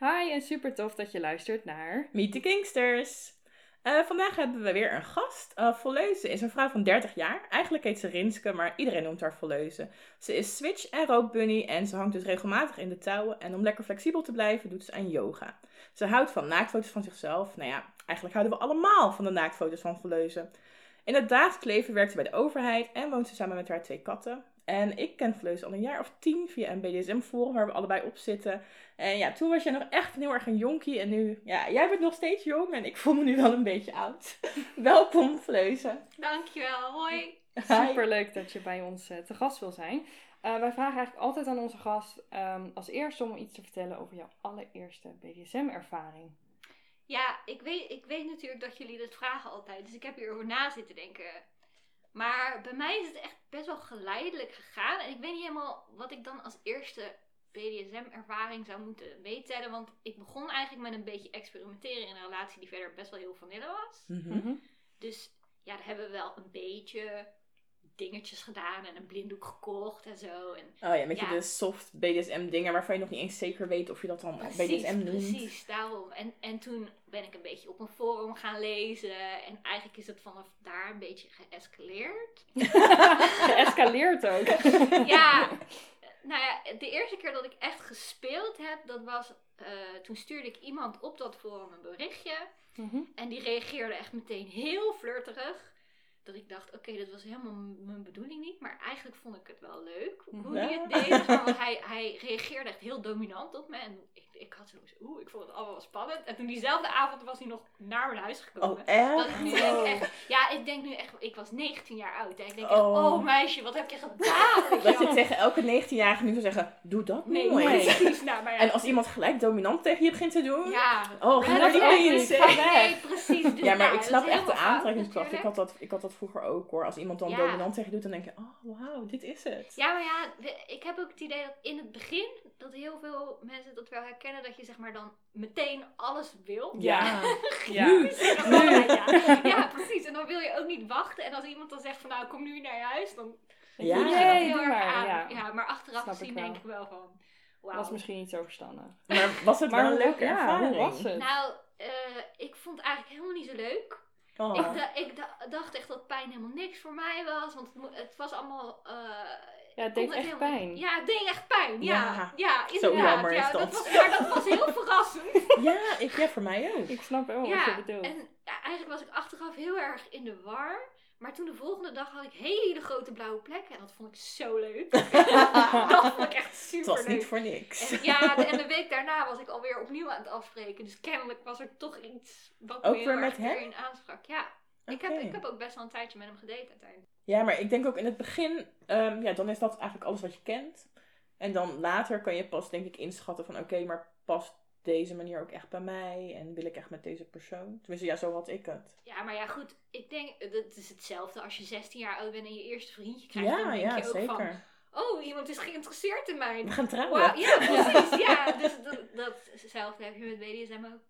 Hi en super tof dat je luistert naar... Meet the Kingsters! Eh, vandaag hebben we weer een gast. Uh, Volleuze is een vrouw van 30 jaar. Eigenlijk heet ze Rinske, maar iedereen noemt haar Volleuze. Ze is switch en rookbunny en ze hangt dus regelmatig in de touwen. En om lekker flexibel te blijven doet ze aan yoga. Ze houdt van naaktfoto's van zichzelf. Nou ja, eigenlijk houden we allemaal van de naaktfoto's van Volleuze. In het dagelijks leven werkt ze bij de overheid en woont ze samen met haar twee katten. En ik ken Vleus al een jaar of tien via een BDSM-forum waar we allebei op zitten. En ja, toen was jij nog echt heel erg een jonkie. En nu, ja, jij bent nog steeds jong en ik voel me nu wel een beetje oud. Welkom, Vleuze. Dankjewel, hoi. Super leuk dat je bij ons uh, te gast wil zijn. Uh, wij vragen eigenlijk altijd aan onze gast um, als eerste om iets te vertellen over jouw allereerste BDSM-ervaring. Ja, ik weet, ik weet natuurlijk dat jullie dat vragen altijd. Dus ik heb hierover na zitten denken. Maar bij mij is het echt best wel geleidelijk gegaan. En ik weet niet helemaal wat ik dan als eerste BDSM-ervaring zou moeten meetellen. Want ik begon eigenlijk met een beetje experimenteren in een relatie die verder best wel heel vanille was. Mm -hmm. Dus ja, daar hebben we wel een beetje dingetjes gedaan en een blinddoek gekocht en zo. En, oh ja, met je de soft BDSM dingen waarvan je nog niet eens zeker weet of je dat dan precies, BDSM noemt. Precies, daarom. En, en toen ben ik een beetje op een forum gaan lezen en eigenlijk is het vanaf daar een beetje geëscaleerd. geëscaleerd ook. ja, nou ja, de eerste keer dat ik echt gespeeld heb, dat was, uh, toen stuurde ik iemand op dat forum een berichtje. Mm -hmm. En die reageerde echt meteen heel flirterig dat ik dacht, oké, okay, dat was helemaal mijn bedoeling niet. Maar eigenlijk vond ik het wel leuk hoe hij het deed. Want hij, hij reageerde echt heel dominant op me. En ik, ik had zoiets, oeh, ik vond het allemaal wel spannend. En toen diezelfde avond was hij nog naar mijn huis gekomen. Oh, echt? Dat ik nu denk echt, ja, ik denk nu echt, ik was 19 jaar oud. En ik denk Oh. echt, oh meisje, wat heb je gedaan? Dat je tegen elke 19-jarige nu zou zeggen, doe dat Nee, nooit. precies. Nou, maar ja, En als iemand gelijk dominant tegen je begint te doen. ja, Oh, ga dat niet. Nee, precies. Dus Ja, maar nou, ik snap echt de aantrekkingskracht. Ik had, dat, ik had dat vroeger ook hoor. Als iemand dan Ja. dominant tegen je doet, dan denk je, oh wauw, dit is het. Ja, maar ja, ik heb ook het idee dat in het begin, dat heel veel mensen dat wel herkennen, dat je zeg maar dan meteen alles wil. Ja. Ja. Nu. ja. ja, precies. En dan wil je ook niet wachten. En als iemand dan zegt van nou, kom nu naar je huis, dan Ja. voel je Nee, dat heel erg maar, aan. ja. Ja. maar achteraf Snap ik gezien wel. denk ik wel van, wauw. Was misschien niet zo verstandig. Maar was het Maar een hoe- leuke ja, ervaring? was het? Nou, eh, ik vond het eigenlijk helemaal niet zo leuk. Oh. Ik, da- ik da- dacht echt dat pijn helemaal niks voor mij was. Want het was allemaal... eh, Ja, het deed echt pijn. Ja, het deed echt pijn. Ja, Ja. ja, Zo inderdaad. jammer is ja, dat. was, maar dat was heel verrassend. Ja, ik, ja, voor mij ook. Ik snap wel wat ja, je bedoelt. en ja, eigenlijk was ik achteraf heel erg in de war. Maar toen de volgende dag had ik hele grote blauwe plekken. En dat vond ik zo leuk. dat vond ik echt Het super was leuk. niet voor niks. En, ja, de- en de week daarna was ik alweer opnieuw aan het afspreken. Dus kennelijk was er toch iets wat Ook me weer met hem? erin aansprak. Ja, ik, heb, ik heb ook best wel een tijdje met hem gedate uiteindelijk. Ja, maar ik denk ook in het begin, ehm, ja, dan is dat eigenlijk alles wat je kent. En dan later kan je pas, denk ik, inschatten van, oké, maar past deze manier ook echt bij mij? En wil ik echt met deze persoon? Tenminste, ja, zo had ik het. Ja, maar ja, goed. Ik denk, het is hetzelfde als je 16 jaar oud bent en je eerste vriendje krijgt. Ja, dan denk ja, je ook zeker. van, oh, iemand is geïnteresseerd in mij. We gaan trouwen. Ja, precies. ja, dus dat, datzelfde heb je met BDSM ook.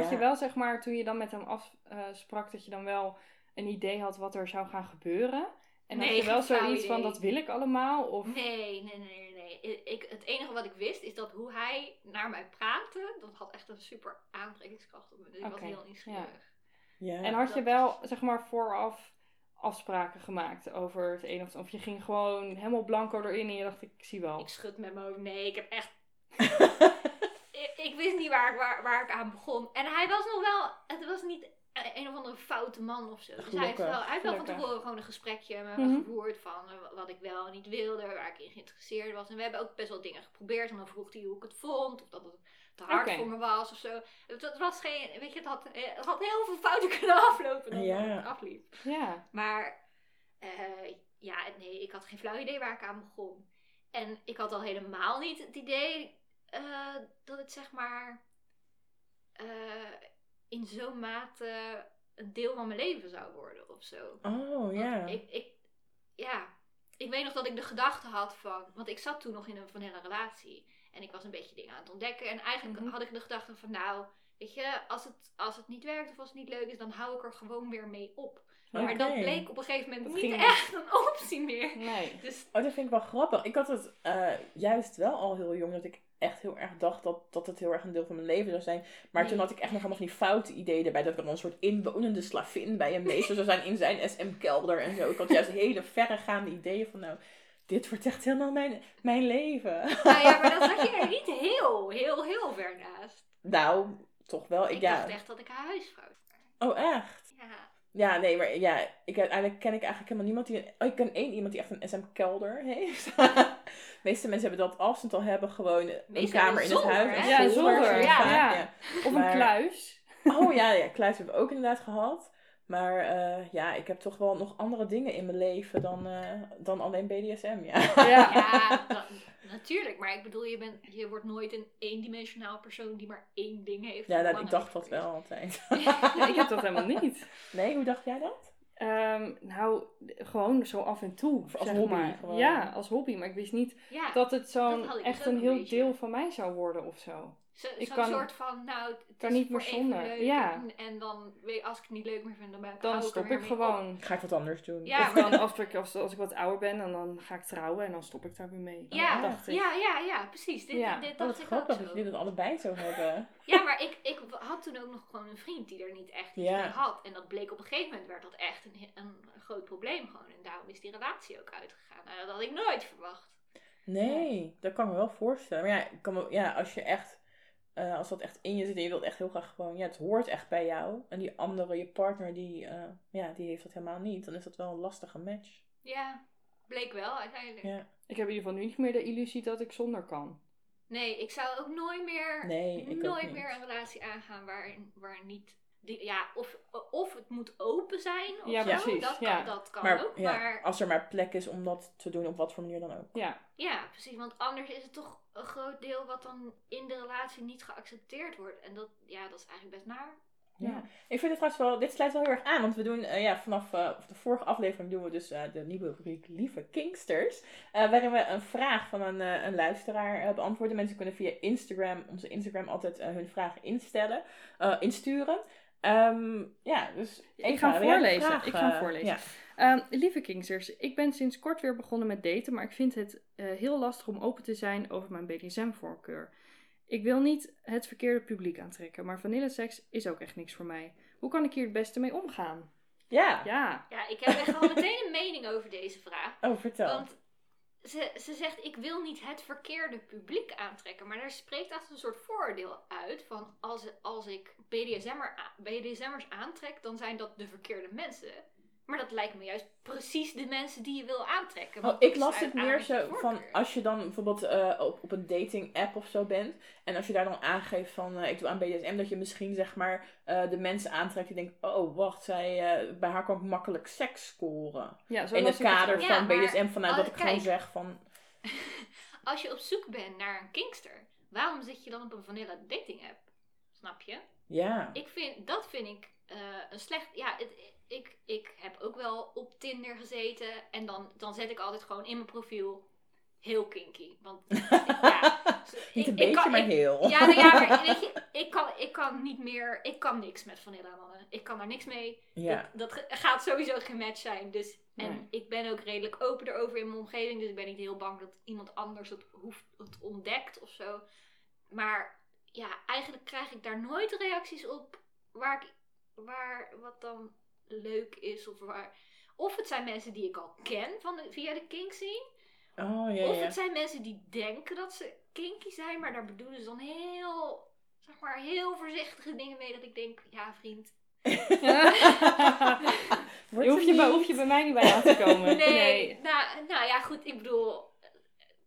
Had je wel, zeg maar, toen je dan met hem afsprak, dat je dan wel een idee had wat er zou gaan gebeuren? En had Nee, je wel zoiets van, dat wil ik allemaal? Of... Nee, nee, nee, nee. Ik, het enige wat ik wist is dat hoe hij naar mij praatte, dat had echt een super aantrekkingskracht op me. Dus ik was heel nieuwsgierig. Ja. En had je wel, zeg maar, vooraf afspraken gemaakt over het een of het Of je ging gewoon helemaal blanco erin en je dacht, ik zie wel. Ik schud met mijn hoofd. Nee, ik heb echt... ik, ik wist niet waar, ik- waar, waar ik aan begon. En hij was nog wel... Het was niet een of andere foute man of zo. Dus hij heeft, wel, hij heeft wel van tevoren gewoon een gesprekje met me Mhm. gevoerd van eh, wat ik wel en niet wilde, waar ik in geïnteresseerd was. En we hebben ook best wel dingen geprobeerd. En dan vroeg hij hoe ik het vond, of dat het te hard voor me was of zo. Het, het was geen, weet je, het had, eh, het had heel veel fouten kunnen aflopen dan Ja. het afliep. Ja. Maar eh, ja, nee, ik had geen flauw idee waar ik aan begon. En ik had al helemaal niet het idee eh, dat het zeg maar eh, in zo'n mate een deel van mijn leven zou worden of zo. Oh, ja. Ik, ik, ja, ik weet nog dat ik de gedachte had van, want ik zat toen nog in een vanille relatie en ik was een beetje dingen aan het ontdekken en eigenlijk Mhm. had ik de gedachte van, nou, weet je, als het, als het niet werkt of als het niet leuk is, dan hou ik er gewoon weer mee op. Maar dat bleek op een gegeven moment Dat niet echt een optie meer. Nee. Dus Oh, dat vind ik wel grappig. Ik had het eh, juist wel al heel jong dat ik echt heel erg dacht dat, dat het heel erg een deel van mijn leven zou zijn. Maar Nee. toen had ik echt nog allemaal van die foute ideeën erbij. Dat ik dan een soort inwonende slavin bij een meester zou zijn in zijn SM-kelder en zo. Ik had juist hele verregaande ideeën van nou, dit wordt echt helemaal mijn, mijn leven. nou ja, maar dat zat je er niet heel, heel, heel ver naast. nou, toch wel. Ik, Ik ja. dacht echt dat ik haar huisvrouw zou Oh, echt? Ja. Nee, maar ja, ik, uiteindelijk ken ik eigenlijk helemaal niemand die... Oh, ik ken één iemand die echt een SM-kelder heeft. de meeste mensen hebben dat als ze het al hebben, gewoon een kamer in het huis. hè? Ja, een zolder, ja. Of een kluis. Oh ja, ja, kluis hebben we ook inderdaad gehad. Maar eh, ja, ik heb toch wel nog andere dingen in mijn leven dan, eh, dan alleen BDSM, ja. Ja. Ja, dat- natuurlijk. Maar ik bedoel, je, bent, je wordt nooit een eendimensionaal persoon die maar één ding heeft. Ja, nou, Lang ik dacht dat wel altijd. Ja, ik heb dat helemaal niet. Nee, hoe dacht jij dat? Ehm, nou, gewoon zo af en toe. Of als zeg hobby maar. gewoon. Ja, als hobby. Maar ik wist niet Ja, dat het dat zo'n echt een een heel beetje. deel van mij zou worden of zo. Zo- ik zo'n kan- soort van, nou, het kan is niet voor meer even zonder. leuk Ja. En, en dan, weet, als ik het niet leuk meer vind, dan ben ik Dan er stop ik mee op. gewoon. Ga ik wat anders doen? Ja, of dan als ik, als, als ik wat ouder ben, en dan ga ik trouwen en dan stop ik daar weer mee. Ja, dacht ik. ja, ja, ja, precies. Dit, Ja. dit Oh, dacht ik ook dat jullie dat allebei zo hebben. Ja, maar ik, ik had toen ook nog gewoon een vriend die er niet echt iets Ja. mee had. En dat bleek op een gegeven moment werd dat echt een, een, groot probleem gewoon. En daarom is die relatie ook uitgegaan. Nou, dat had ik nooit verwacht. Nee, dat kan ik me wel voorstellen. Maar ja, kan me, ja als je echt, eh, als dat echt in je zit en je wilt echt heel graag gewoon, ja, het hoort echt bij jou. En die andere, je partner, die, eh, ja, die heeft dat helemaal niet. Dan is dat wel een lastige match. Ja, bleek wel uiteindelijk. Ja. Ik heb in ieder geval nu niet meer de illusie dat ik zonder kan. Nee, ik zou ook nooit meer, Nee, ik ook nooit niet. meer een relatie aangaan waarin, waar niet... Die, ja, of, of het moet open zijn of Ja, zo. precies, Dat kan, ja. dat kan Maar, ook. ja, Maar als er maar plek is om dat te doen, op wat voor manier dan ook. Ja, ja, precies. Want anders is het toch een groot deel wat dan in de relatie niet geaccepteerd wordt. En dat, ja, dat is eigenlijk best naar. Ja. Ja. Ik vind het trouwens wel, dit sluit wel heel erg aan, want we doen eh, ja, vanaf eh, de vorige aflevering doen we dus eh, de nieuwe rubriek Lieve Kingsters. eh, waarin we een vraag van een, eh, een luisteraar eh, beantwoorden. Mensen kunnen via Instagram, onze Instagram, altijd hun vragen instellen, eh, insturen. Ehm, ja, dus Ik ga voorlezen. vraag, Ik ga voorlezen. ja. Ehm, lieve Kingsters, ik ben sinds kort weer begonnen met daten, maar ik vind het eh, heel lastig om open te zijn over mijn BDSM-voorkeur. Ik wil niet het verkeerde publiek aantrekken, maar vanilleseks is ook echt niks voor mij. Hoe kan ik hier het beste mee omgaan? Ja. Ja, Ja, ik heb echt al meteen een mening over deze vraag. Oh, vertel. Want ze, ze zegt, ik wil niet het verkeerde publiek aantrekken. Maar daar spreekt echt een soort vooroordeel uit. Van als, als ik BDSM'er, a- BDSM'ers aantrek, dan zijn dat de verkeerde mensen. Maar dat lijken me juist precies de mensen die je wil aantrekken. Oh, ik las het meer zo van als je dan bijvoorbeeld eh, op, op een dating app of zo bent. En als je daar dan aangeeft van eh, ik doe aan BDSM. Dat je misschien zeg maar eh, de mensen aantrekt die denken. Oh wacht, zij, eh, bij haar kan ik makkelijk seks scoren. ja zo In het kader. Ja, van BDSM. Vanuit al- dat ik gewoon zeg van. Als je op zoek bent naar een kinkster, waarom zit je dan op een vanilla dating app? Snap je? Ja. Ik vind, dat vind ik eh, een slecht. Ja, het, ik, ik heb ook wel op Tinder gezeten. En dan, dan zet ik altijd gewoon in mijn profiel heel kinky. Want ja, Niet ik- een ik beetje, kan- maar ik- heel. ja, nou ja, maar weet je, ik kan, ik kan niet meer. Ik kan niks met vanilla mannen. Ik kan daar niks mee. Ja. Dat, gaat sowieso geen match zijn. Dus, en Nee. ik ben ook redelijk open erover in mijn omgeving. Dus ik ben niet heel bang dat iemand anders het, hoeft, het ontdekt of zo. Maar ja, eigenlijk krijg ik daar nooit reacties op waar, ik, waar wat dan leuk is. Of, waar, of het zijn mensen die ik al ken van de, via de kink scene. Oh ja, Of het zijn mensen die denken dat ze kinky zijn. Maar daar bedoelen ze dan heel, zeg maar, heel voorzichtige dingen mee. Dat ik denk, ja vriend, je hoeft je, bij, hoef je bij mij niet bij aan te komen. Nee, Nou, nou ja, goed, ik bedoel,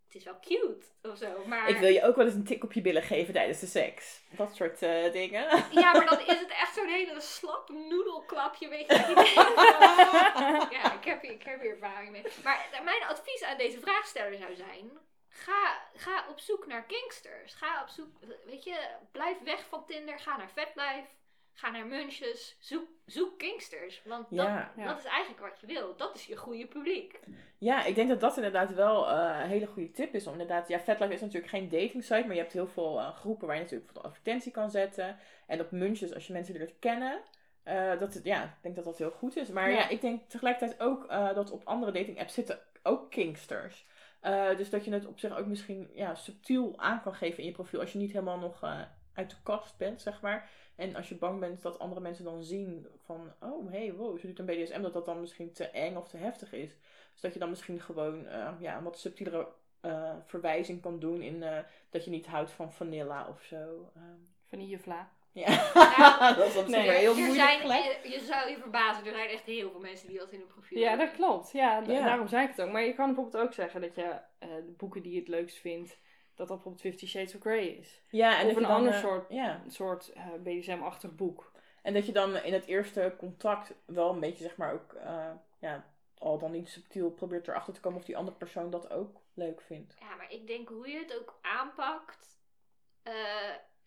het is wel cute of zo, maar... Ik wil je ook wel eens een tik op je billen geven tijdens de seks. Dat soort eh, dingen. Ja, maar dan is het echt zo'n hele slap noedelklapje, weet je. ja, ik heb, hier, ik heb hier ervaring mee. Maar mijn advies aan deze vraagsteller zou zijn, ga, ga op zoek naar kinksters. Ga op zoek, weet je, blijf weg van Tinder. Ga naar VetLife. Ga naar Munches. Zoek, zoek kinksters. Want dat, Ja. Ja. dat is eigenlijk wat je wil. Dat is je goede publiek. Ja, ik denk dat dat inderdaad wel eh, een hele goede tip is. Om inderdaad, ja, FetLife is natuurlijk geen dating site, maar je hebt heel veel eh, groepen waar je natuurlijk voor de advertentie kan zetten. En op Munches, als je mensen leert kennen, eh, dat het, ja, ik denk dat dat heel goed is. Maar ja, Ja. ik denk tegelijkertijd ook eh, dat op andere dating apps zitten ook kinksters. Eh, dus dat je het op zich ook misschien ja, subtiel aan kan geven in je profiel als je niet helemaal nog eh, uit de kast bent, zeg maar. En als je bang bent dat andere mensen dan zien van, oh hey, wow, ze doet een BDSM, dat dat dan misschien te eng of te heftig is. Dus dat je dan misschien gewoon eh, ja, een wat subtielere eh, verwijzing kan doen in eh, dat je niet houdt van vanilla of zo. Ehm, Vanillevla. ja, Ja. dat is zich Nee, heel moeilijk zijn, je, je zou je verbazen, er zijn echt heel veel mensen die dat in hun profiel Ja, dat klopt. Ja, Ja. daarom zei ik het ook. Maar je kan bijvoorbeeld ook zeggen dat je eh, de boeken die je het leukst vindt, dat dat bijvoorbeeld Fifty Shades of Grey is. Ja, en Of een dan, ander eh, soort- Ja, Een soort eh, BDSM-achtig boek. en dat je dan in het eerste contact wel een beetje, zeg maar, ook, eh, ja, al dan niet subtiel probeert erachter te komen of die andere persoon dat ook leuk vindt. Ja, maar ik denk hoe je het ook aanpakt. eh,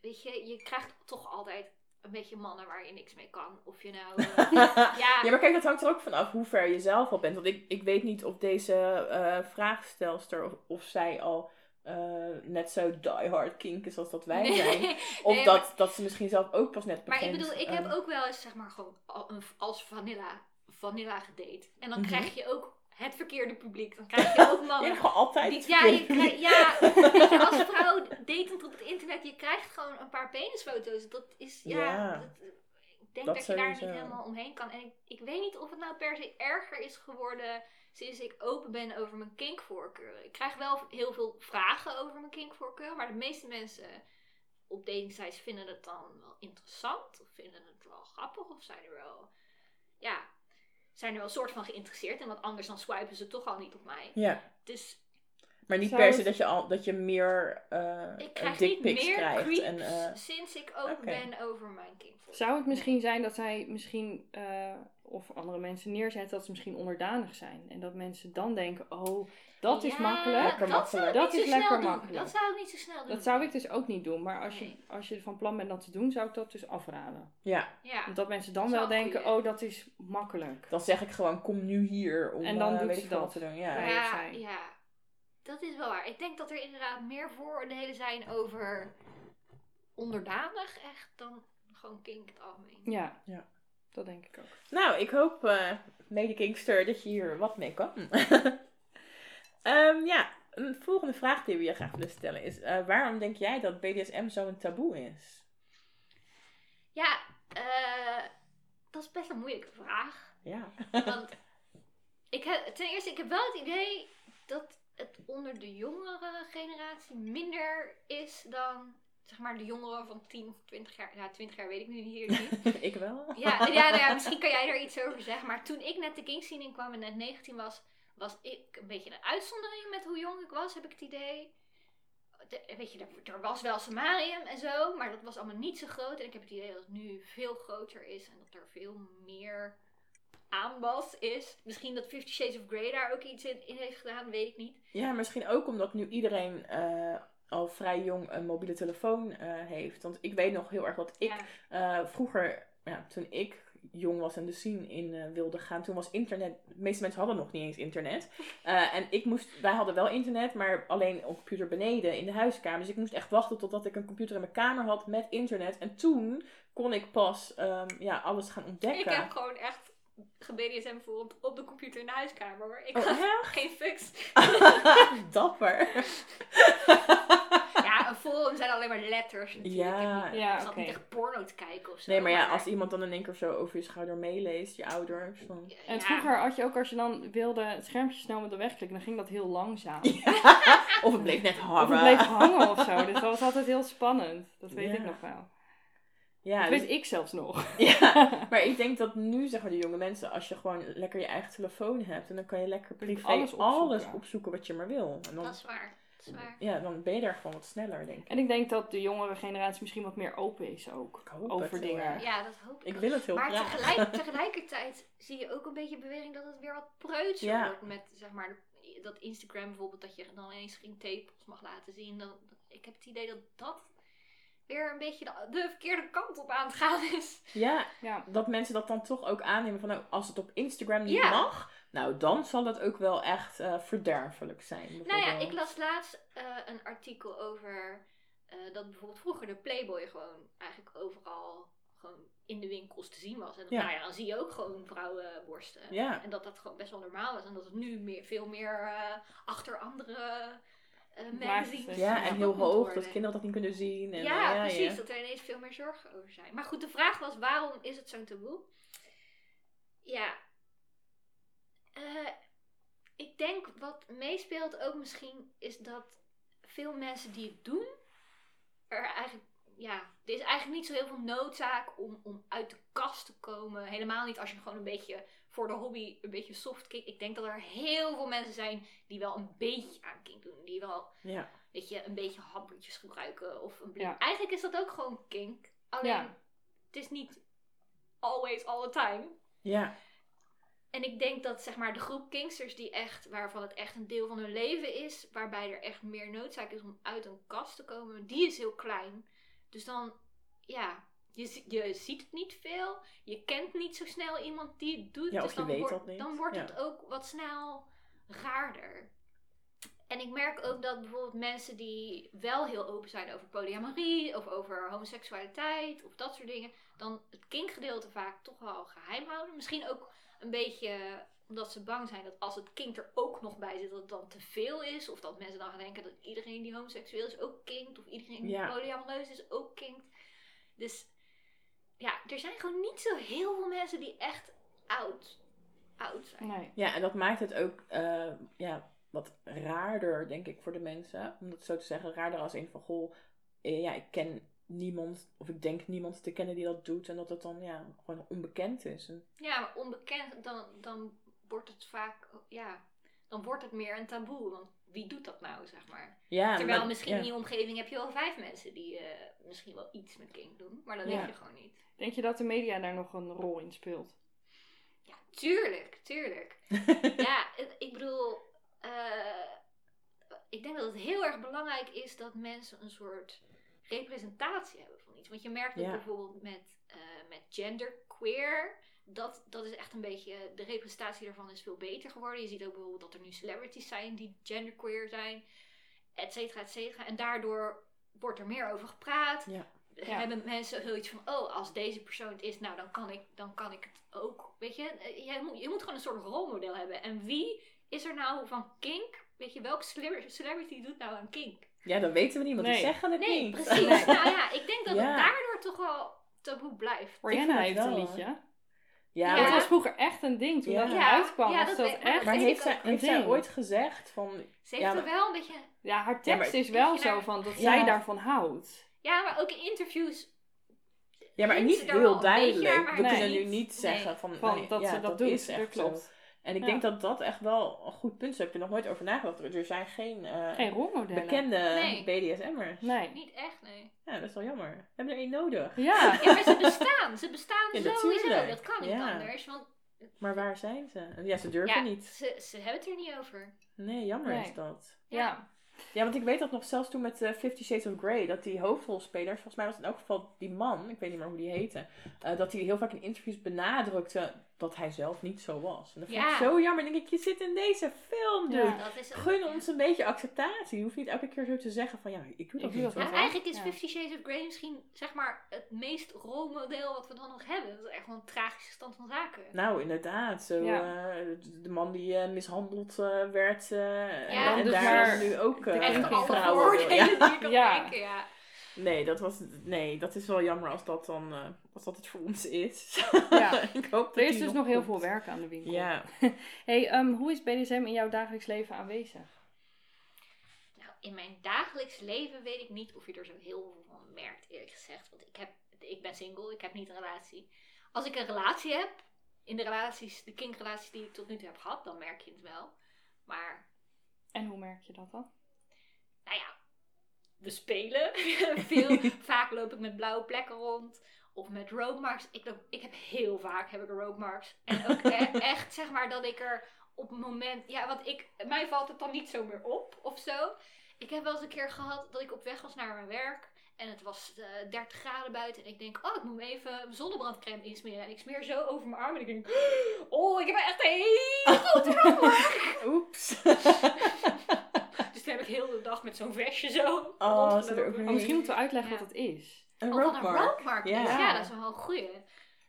weet je, je krijgt toch altijd een beetje mannen waar je niks mee kan. Of je nou. ja, Ja, maar kijk, dat hangt er ook vanaf hoe ver je zelf al bent. Want ik, ik weet niet of deze eh vraagstelster, of, of zij al eh, net zo diehard kink is als dat wij zijn. nee, Of nee, dat, maar- dat ze misschien zelf ook pas net Maar begint. ik bedoel, ik heb ook wel eens zeg maar gewoon als vanilla, vanilla gedate. En dan Mhm. krijg je ook het verkeerde publiek. Dan krijg je ook mannen. gewoon altijd die- ja, je ja, weet je, als vrouw datend op het internet, je krijgt gewoon een paar penisfoto's. Dat is, ja, Ja, dat- ik denk dat dat, je daar niet helemaal omheen kan. En ik, ik weet niet of het nou per se erger is geworden sinds ik open ben over mijn kinkvoorkeuren. Ik krijg wel heel veel vragen over mijn kinkvoorkeur, maar de meeste mensen op datingsites vinden het dan wel interessant of vinden het wel grappig of zijn er wel, ja, zijn er wel soort van geïnteresseerd in, want anders dan swipen ze toch al niet op mij. Ja, Dus maar niet per se dat je, al, dat je meer eh ik krijg dick niet pics meer krijgt. creeps En, eh, sinds ik open ben over mijn kinkvoorkeur. Zou het misschien zijn dat zij misschien, eh, of andere mensen neerzetten, dat ze misschien onderdanig zijn. En dat mensen dan denken, oh, dat is makkelijk. Lekker dat makkelijk. Dat is lekker makkelijk. Dat zou ik niet zo snel doen. Dat zou ik dus ook niet doen. Maar als je, als je van plan bent dat te doen, zou ik dat dus afraden. ja, Ja. Omdat mensen dan Dat wel denken, goeie. oh, dat is makkelijk. dan zeg ik gewoon, kom nu hier om En dan eh, doet weet ze ik dat. wat te doen. Ja. Ja. Ja, dat is wel waar. Ik denk dat er inderdaad meer vooroordelen zijn over onderdanig echt dan gewoon kink in het algemeen. Ja, Ja. Dat denk ik ook. Nou, ik hoop, eh mede Kingster, dat je hier wat mee kan. Ehm, ja, een volgende vraag die we je graag willen stellen is: eh, waarom denk jij dat BDSM zo'n taboe is? Ja, eh, dat is best een moeilijke vraag. Ja. Want ik heb, ten eerste, ik heb wel het idee dat het onder de jongere generatie minder is dan zeg maar de jongeren van 10 of 20 jaar. Ja, 20 jaar weet ik nu hier niet. ik wel. Ja, ja, nou ja, misschien kan jij daar iets over zeggen. Maar toen ik net de Kings scene in kwam en net 19 was, was ik een beetje een uitzondering met hoe jong ik was, heb ik het idee. De- weet je, er, er was wel Samarium en zo, maar dat was allemaal niet zo groot. En ik heb het idee dat het nu veel groter is en dat er veel meer aanbod is. Misschien dat Fifty Shades of Grey daar ook iets in, in heeft gedaan, weet ik niet. Ja, misschien ook omdat nu iedereen eh, al vrij jong een mobiele telefoon eh, heeft. Want ik weet nog heel erg dat ik ja. eh, vroeger, ja, toen ik jong was en de scene in eh, wilde gaan, toen was internet, de meeste mensen hadden nog niet eens internet. En ik moest, wij hadden wel internet, maar alleen op computer beneden in de huiskamer. Dus ik moest echt wachten totdat ik een computer in mijn kamer had met internet. En toen kon ik pas ehm, ja, alles gaan ontdekken. Ik heb gewoon echt gebdsm voor op de computer in de huiskamer. hoor. Ik Oh, had geen fucks. Dapper. Ja, een forum zijn alleen maar letters natuurlijk. Ja. Ik, heb niet, Ja, ik zat niet echt porno te kijken of zo. Nee, maar ja, als iemand dan in één keer zo over je schouder meeleest, je ouders. Dan... En vroeger had je ook, als je dan wilde het schermpje snel met de wegklikken, dan ging dat heel langzaam. Of het bleef net hangen. Of het bleef hangen of zo. Dus dat was altijd heel spannend. Dat weet Ja. ik nog wel. Ja, dat dus- weet ik zelfs nog. ja, maar ik denk dat nu, zeg maar, de jonge mensen, als je gewoon lekker je eigen telefoon hebt, en dan kan je lekker privé alles alles opzoeken. wat je maar wil. En dan, Dat is waar. Dat is waar. ja, dan ben je daar gewoon wat sneller, denk ik. En ik denk dat de jongere generatie misschien wat meer open is ook. Ik hoop Over het dingen. Ja, dat hoop ik. Ik ook. wil het heel maar graag. tegelijk, tegelijkertijd zie je ook een beetje bewering dat het weer wat preutser Ja. wordt met zeg maar de, dat Instagram bijvoorbeeld, dat je dan ineens geen tepels mag laten zien. Dan, ik heb het idee dat dat weer een beetje de, de verkeerde kant op aan het gaan is. Ja, Ja. dat mensen dat dan toch ook aannemen van nou, als het op Instagram niet Ja. mag, nou dan zal het ook wel echt eh, verderfelijk zijn. Nou ja, ik las laatst eh, een artikel over eh, dat bijvoorbeeld vroeger de Playboy gewoon eigenlijk overal gewoon in de winkels te zien was. En Ja. nou ja, dan zie je ook gewoon vrouwenborsten. Ja. En dat dat gewoon best wel normaal was. En dat het nu meer, veel meer achter andere magazines Ja, en heel hoog, worden. dat kinderen dat niet kunnen zien. En, ja, eh, precies. ja. Dat er ineens veel meer zorgen over zijn. Maar goed, de vraag was, waarom is het zo'n taboe? Ja. Eh, ik denk wat meespeelt ook misschien is dat veel mensen die het doen, er eigenlijk, ja, er is eigenlijk niet zo heel veel noodzaak om, om uit de kast te komen. Helemaal niet als je gewoon een beetje voor de hobby een beetje soft kick. Ik denk dat er heel veel mensen zijn die wel een beetje aan kink doen. Die wel Ja. weet je, een beetje hampertjes gebruiken of een. Ja. Eigenlijk is dat ook gewoon kink. Alleen, Ja. het is niet always all the time. ja. En ik denk dat zeg maar de groep kinksters die echt, waarvan het echt een deel van hun leven is, waarbij er echt meer noodzaak is om uit een kast te komen, die is heel klein. Dus dan, ja, je, je ziet het niet veel, je kent niet zo snel iemand die het doet, Ja, dus of je dan, weet wordt, dat niet. dan wordt Ja. het ook wat snel raarder. En ik merk ook dat bijvoorbeeld mensen die wel heel open zijn over polyamorie of over homoseksualiteit of dat soort dingen, dan het kinkgedeelte vaak toch wel geheim houden. Misschien ook een beetje omdat ze bang zijn dat als het kink er ook nog bij zit, dat het dan te veel is. Of dat mensen dan gaan denken dat iedereen die homoseksueel is ook kinkt. Of iedereen die Ja. polyamoreus is ook kinkt. Dus ja, er zijn gewoon niet zo heel veel mensen die echt oud, oud zijn. Nee. Ja, en dat maakt het ook eh, ja, wat raarder, denk ik, voor de mensen. Om dat zo te zeggen, raarder als een van, goh, eh, ja, ik ken niemand, of ik denk niemand te kennen die dat doet. En dat het dan, ja, gewoon onbekend is. En, Ja, maar onbekend, dan, dan wordt het vaak, ja, dan wordt het meer een taboe. Want wie doet dat nou, zeg maar? ja, Terwijl maar- misschien ja. in je omgeving heb je wel vijf mensen die eh, misschien wel iets met kink doen. Maar dat Ja. weet je gewoon niet. Denk je dat de media daar nog een rol in speelt? Ja, tuurlijk, tuurlijk. ja, ik bedoel, eh, ik denk dat het heel erg belangrijk is dat mensen een soort representatie hebben van iets. Want je merkt Ja. bijvoorbeeld met, eh met genderqueer, dat, dat is echt een beetje, de representatie daarvan is veel beter geworden. Je ziet ook bijvoorbeeld dat er nu celebrities zijn die genderqueer zijn, et cetera, et cetera. En daardoor wordt er meer over gepraat. Ja. Ja. Hebben mensen zoiets van, oh, als deze persoon het is, nou, dan kan ik, dan kan ik het ook. Weet je, Eh, je moet, je moet gewoon een soort rolmodel hebben. En wie is er nou van kink? Weet je, welke celebr- celebrity doet nou aan kink? ja, dat weten we niet, want die Nee. zeggen het Nee, niet. precies. Nou ja, ik denk dat Ja. het daardoor toch wel taboe blijft. Rihanna heeft een liedje. Ja, Ja. Dat maar- was vroeger echt een ding. Toen Ja. dat Ja, eruit kwam, ja, was dat dat echt... maar heeft, zij, heeft Een zij ding. ooit gezegd van... Ze heeft Ja, er maar- wel een beetje... Ja, haar tekst is wel zo daar- van dat Ja. zij daarvan houdt. Ja, maar ook in interviews. Ja, maar niet heel beetje duidelijk. maar we nee. kunnen nu niet- zeggen van, Van nee, dat ja, ze dat, doet. is echt dat klopt. En ik Ja. denk dat dat echt wel een goed punt is. Ik heb er nog nooit over nagedacht. Er zijn geen, eh, Geen rolmodellen. bekende Nee. BDSM'ers. Nee. Niet echt, nee. Ja, dat is wel jammer. We hebben er één nodig. Ja. Ja, maar ze bestaan. Ze bestaan Ja, sowieso. natuurlijk. Dat kan niet Ja. anders. Want Maar waar zijn ze? Ja, ze durven ja, niet. Ze, ze hebben het er niet over. Nee, jammer Nee. is dat. Ja. Ja, want ik weet dat nog zelfs toen met eh, Fifty Shades of Grey, dat die hoofdrolspelers, volgens mij was het in elk geval die man, ik weet niet meer hoe die heette, eh, dat hij heel vaak in interviews benadrukte dat hij zelf niet zo was. En dat vond ik Ja. zo jammer. Dan denk ik, je zit in deze film, dude. Ja. Dat Gun ja. ons een beetje acceptatie. Je hoeft niet elke keer zo te zeggen van, ja, ik doe dat Ik doe niet. dat hoor. Ja, eigenlijk is Ja. Fifty Shades of Grey misschien zeg maar het meest rolmodel wat we dan nog hebben. Dat is echt wel een tragische stand van zaken. Nou, inderdaad. Zo, Ja. eh, de man die eh, mishandeld eh, werd. eh, Ja, en dus daar nu ook de echt alle vrouwen. Ja. die je kan Ja. denken, ja. Nee, dat was, nee, dat is wel jammer als dat dan als dat het voor ons is. Ja. ik hoop dat Er is dus nog heel komt. veel werk aan de winkel. Ja. Hey, ehm, hoe is BDSM in jouw dagelijks leven aanwezig? Nou, in mijn dagelijks leven weet ik niet of je er zo heel veel van merkt, eerlijk gezegd. Want ik, heb, ik ben single, ik heb niet een relatie. Als ik een relatie heb, in de relaties, de kinkrelaties die ik tot nu toe heb gehad, dan merk je het wel. Maar, En hoe merk je dat dan? nou ja, we spelen veel. vaak loop ik met blauwe plekken rond. Of met roadmarks. Ik, loop, ik heb heel vaak heb ik roadmarks. En ook e- echt zeg maar dat ik er op het moment, ja, want ik, mij valt het dan niet zo meer op of zo. Ik heb wel eens een keer gehad dat ik op weg was naar mijn werk. En het was eh 30 graden buiten. En ik denk, oh, ik moet me even mijn zonnebrandcrème insmeren. En ik smeer zo over mijn arm. En ik denk, oh, ik heb echt een hele grote rookmark. Oeps. Dus toen heb ik heel de dag met zo'n vestje zo Oh, er misschien moeten we uitleggen Ja. wat het is. Een wat een Ja. is. Ja, dat is wel een goeie.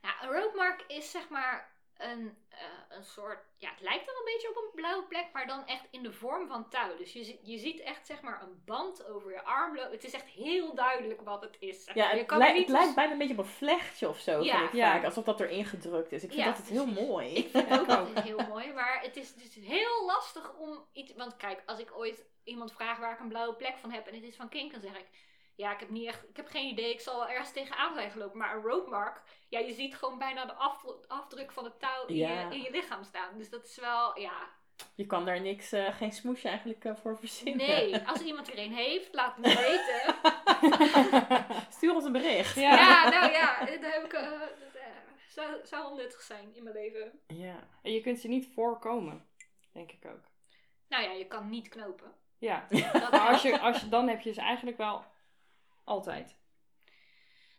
Ja, een rookmark is zeg maar een, eh, een soort... Ja, het lijkt dan een beetje op een blauwe plek, maar dan echt in de vorm van touw. Dus je, je ziet echt zeg maar een band over je arm lopen. Het is echt heel duidelijk wat het is. zeg Ja, maar. je het, kan het lijkt bijna een beetje op een vlechtje of zo. Ja. vind ik Ja. vaak, alsof dat erin gedrukt is. Ik vind Ja, dat het heel mooi. Ik vind het ook altijd heel mooi, maar het is dus heel lastig om iets... Want kijk, als ik ooit iemand vraag waar ik een blauwe plek van heb en het is van Kink, dan zeg ik... Ja, ik heb, niet echt, ik heb geen idee, ik zal wel ergens tegenaan zijn gelopen. Maar een roadmark, ja, je ziet gewoon bijna de afdru- afdruk van het touw in, Ja. je, in je lichaam staan. Dus dat is wel, ja... Je kan daar niks, eh, geen smoesje eigenlijk eh, voor verzinnen. Nee, als iemand er een heeft, laat het me weten. Stuur ons een bericht. Ja. Ja, nou ja, dat heb ik... eh, dat, eh, zou, zou wel nuttig zijn in mijn leven. Ja. En je kunt ze niet voorkomen, denk ik ook. Nou ja, je kan niet knopen. Ja, Dat maar als je, als je, dan heb je ze eigenlijk wel altijd.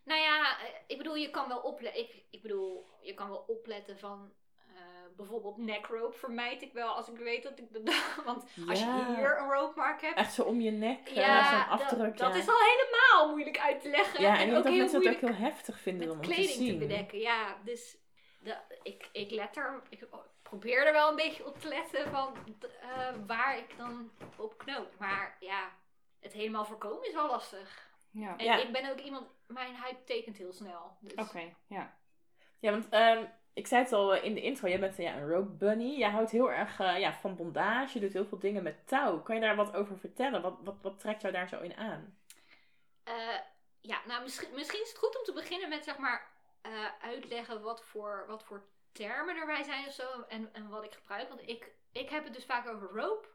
Nou ja, eh, ik bedoel, je kan wel opletten. Ik, ik bedoel, je kan wel opletten van eh, bijvoorbeeld neckrope vermijd ik wel als ik weet dat ik de Want als je hier een ropemark hebt. Echt zo om je nek, eh, ja, zo'n afdruk. dat, ja. is al helemaal moeilijk uit te leggen. Ja, en ik ook denk dat mensen dat ook heel heftig vinden met om te kleding te, zien. bedekken. Ja, dus de, ik, ik let er. Ik probeer er wel een beetje op te letten van eh, waar ik dan op knoop. Maar ja, het helemaal voorkomen is wel lastig. Ja, En Ja. ik ben ook iemand, mijn huid tekent heel snel. Dus. oké, ja. Ja, want ehm, ik zei het al eh, in de intro, jij bent eh, ja, een rope bunny. Jij houdt heel erg eh, ja, van bondage, je doet heel veel dingen met touw. Kan je daar wat over vertellen? Wat, wat, wat trekt jou daar zo in aan? Eh, ja, nou misschien, misschien is het goed om te beginnen met zeg maar eh, uitleggen wat voor, wat voor termen erbij zijn of zo en, en wat ik gebruik. Want ik, ik heb het dus vaak over rope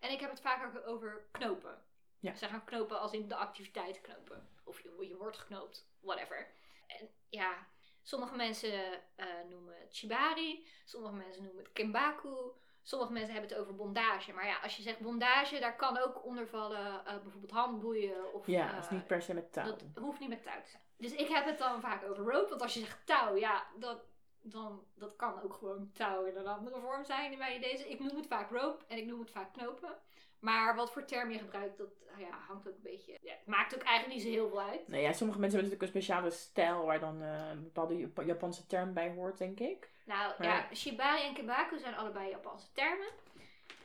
en ik heb het vaak ook over knopen. Ja. Zeg maar knopen als in de activiteit knopen. Of je, je wordt geknoopt, whatever. En ja, sommige mensen eh, noemen het shibari, sommige mensen noemen het kimbaku. Sommige mensen hebben het over bondage. Maar ja, als je zegt bondage, daar kan ook onder vallen eh, bijvoorbeeld handboeien. Of, Ja, eh, dat is niet per se met touw. dat hoeft niet met touw te zijn. Dus ik heb het dan vaak over rope. Want als je zegt touw, ja, dat, dan, dat kan ook gewoon touw in een andere vorm zijn mijn idee. Dus ik noem het vaak rope en ik noem het vaak knopen. Maar wat voor term je gebruikt, dat ah ja, hangt ook een beetje... Ja, het maakt ook eigenlijk niet zo heel veel uit. Nee, ja, sommige mensen hebben natuurlijk een speciale stijl waar dan eh, een bepaalde Jap- Japanse term bij hoort, denk ik. Nou Maar- ja, shibari en kibaku zijn allebei Japanse termen.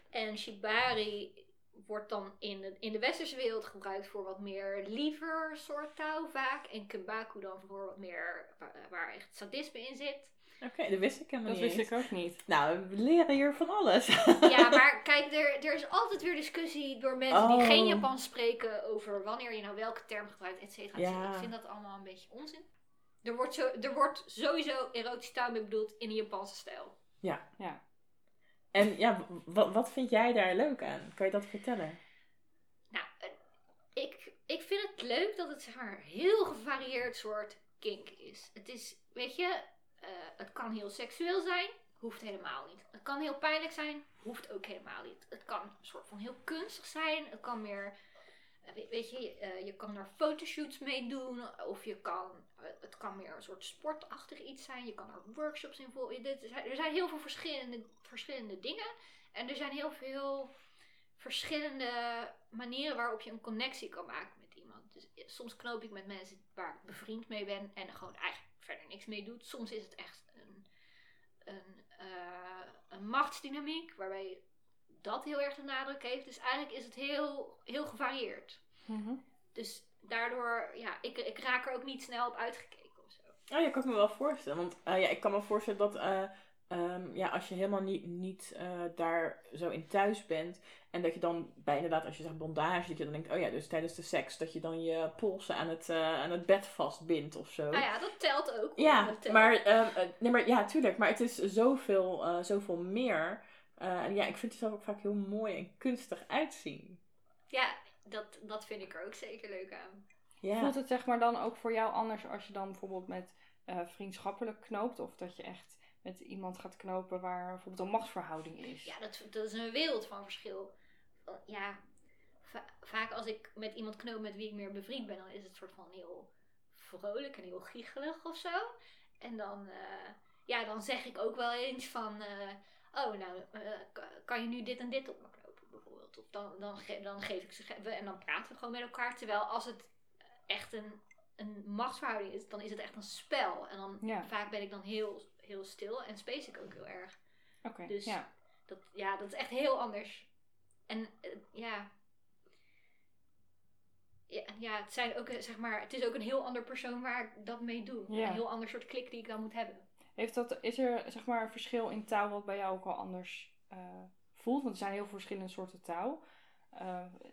En shibari wordt dan in de, in de westerse wereld gebruikt voor wat meer liever soort touw vaak. En kibaku dan voor wat meer waar, waar echt sadisme in zit. Oké, dat wist ik helemaal Dat niet wist eens. ik ook niet. Nou, we leren hier van alles. Ja, maar kijk, er, er is altijd weer discussie door mensen die Oh. geen Japans spreken over wanneer je nou welke term gebruikt, et cetera. et cetera. Ja. Ik vind dat allemaal een beetje onzin. Er wordt, zo, er wordt sowieso erotisch mee bedoeld in de Japanse stijl. Ja. En ja, wat, wat vind jij daar leuk aan? Kan je dat vertellen? Nou, eh, ik, ik vind het leuk dat het zeg maar een heel gevarieerd soort kink is. Het is, weet je, eh, het kan heel seksueel zijn, hoeft helemaal niet. Het kan heel pijnlijk zijn, hoeft ook helemaal niet. Het kan een soort van heel kunstig zijn, het kan meer, eh, weet, je, eh, je kan er fotoshoots mee doen, of je kan, het kan meer een soort sportachtig iets zijn, je kan er workshops in volgen. Er zijn heel veel verschillende, verschillende dingen en er zijn heel veel verschillende manieren waarop je een connectie kan maken met iemand. Dus soms knoop ik met mensen waar ik bevriend mee ben en gewoon eigenlijk verder niks mee doet. Soms is het echt een, een, eh, een machtsdynamiek waarbij dat heel erg de nadruk heeft. Dus eigenlijk is het heel, heel gevarieerd. Mhm. Dus daardoor, ja, ik, ik raak er ook niet snel op uitgekeken of zo. Oh ja, kan ik me wel voorstellen. Want eh, ja, ik kan me voorstellen dat eh, ehm, ja, als je helemaal niet, niet eh, daar zo in thuis bent. En dat je dan bij inderdaad, als je zegt bondage, dat je dan denkt, oh ja, dus tijdens de seks, dat je dan je polsen aan het, eh, aan het bed vastbindt of zo. Nou ja, dat telt ook. hoor. Ja, telt. maar, ehm, eh, nee, maar ja, tuurlijk. Maar het is zoveel, eh, zoveel meer. Eh, en ja, ik vind het zelf ook vaak heel mooi en kunstig uitzien. Ja, dat, dat vind ik er ook zeker leuk aan. Ja. Voelt het zeg maar dan ook voor jou anders als je dan bijvoorbeeld met eh, vriendschappelijk knoopt? Of dat je echt met iemand gaat knopen waar bijvoorbeeld een machtsverhouding is. Ja, dat, dat is een wereld van verschil. Ja, va- vaak als ik met iemand knoop met wie ik meer bevriend ben, dan is het soort van heel vrolijk en heel giechelig of zo. En dan, eh, ja, dan zeg ik ook wel eens van, eh, oh nou, eh, ka- kan je nu dit en dit op me knopen bijvoorbeeld. Of dan, dan, ge- dan geef ik ze, en dan praten we gewoon met elkaar. Terwijl als het echt een, een machtsverhouding is, dan is het echt een spel. En dan Ja. vaak ben ik dan heel, heel stil en space ik ook heel erg. Oké, Dus ja. dat, ja, dat is echt heel anders. En eh, ja. Ja, ja, het, zijn ook, eh, zeg maar, het is ook een heel ander persoon waar ik dat mee doe. Ja. Een heel ander soort klik die ik dan moet hebben. Heeft dat, is er zeg maar een verschil in taal wat bij jou ook al anders eh, voelt? Want er zijn heel verschillende soorten taal.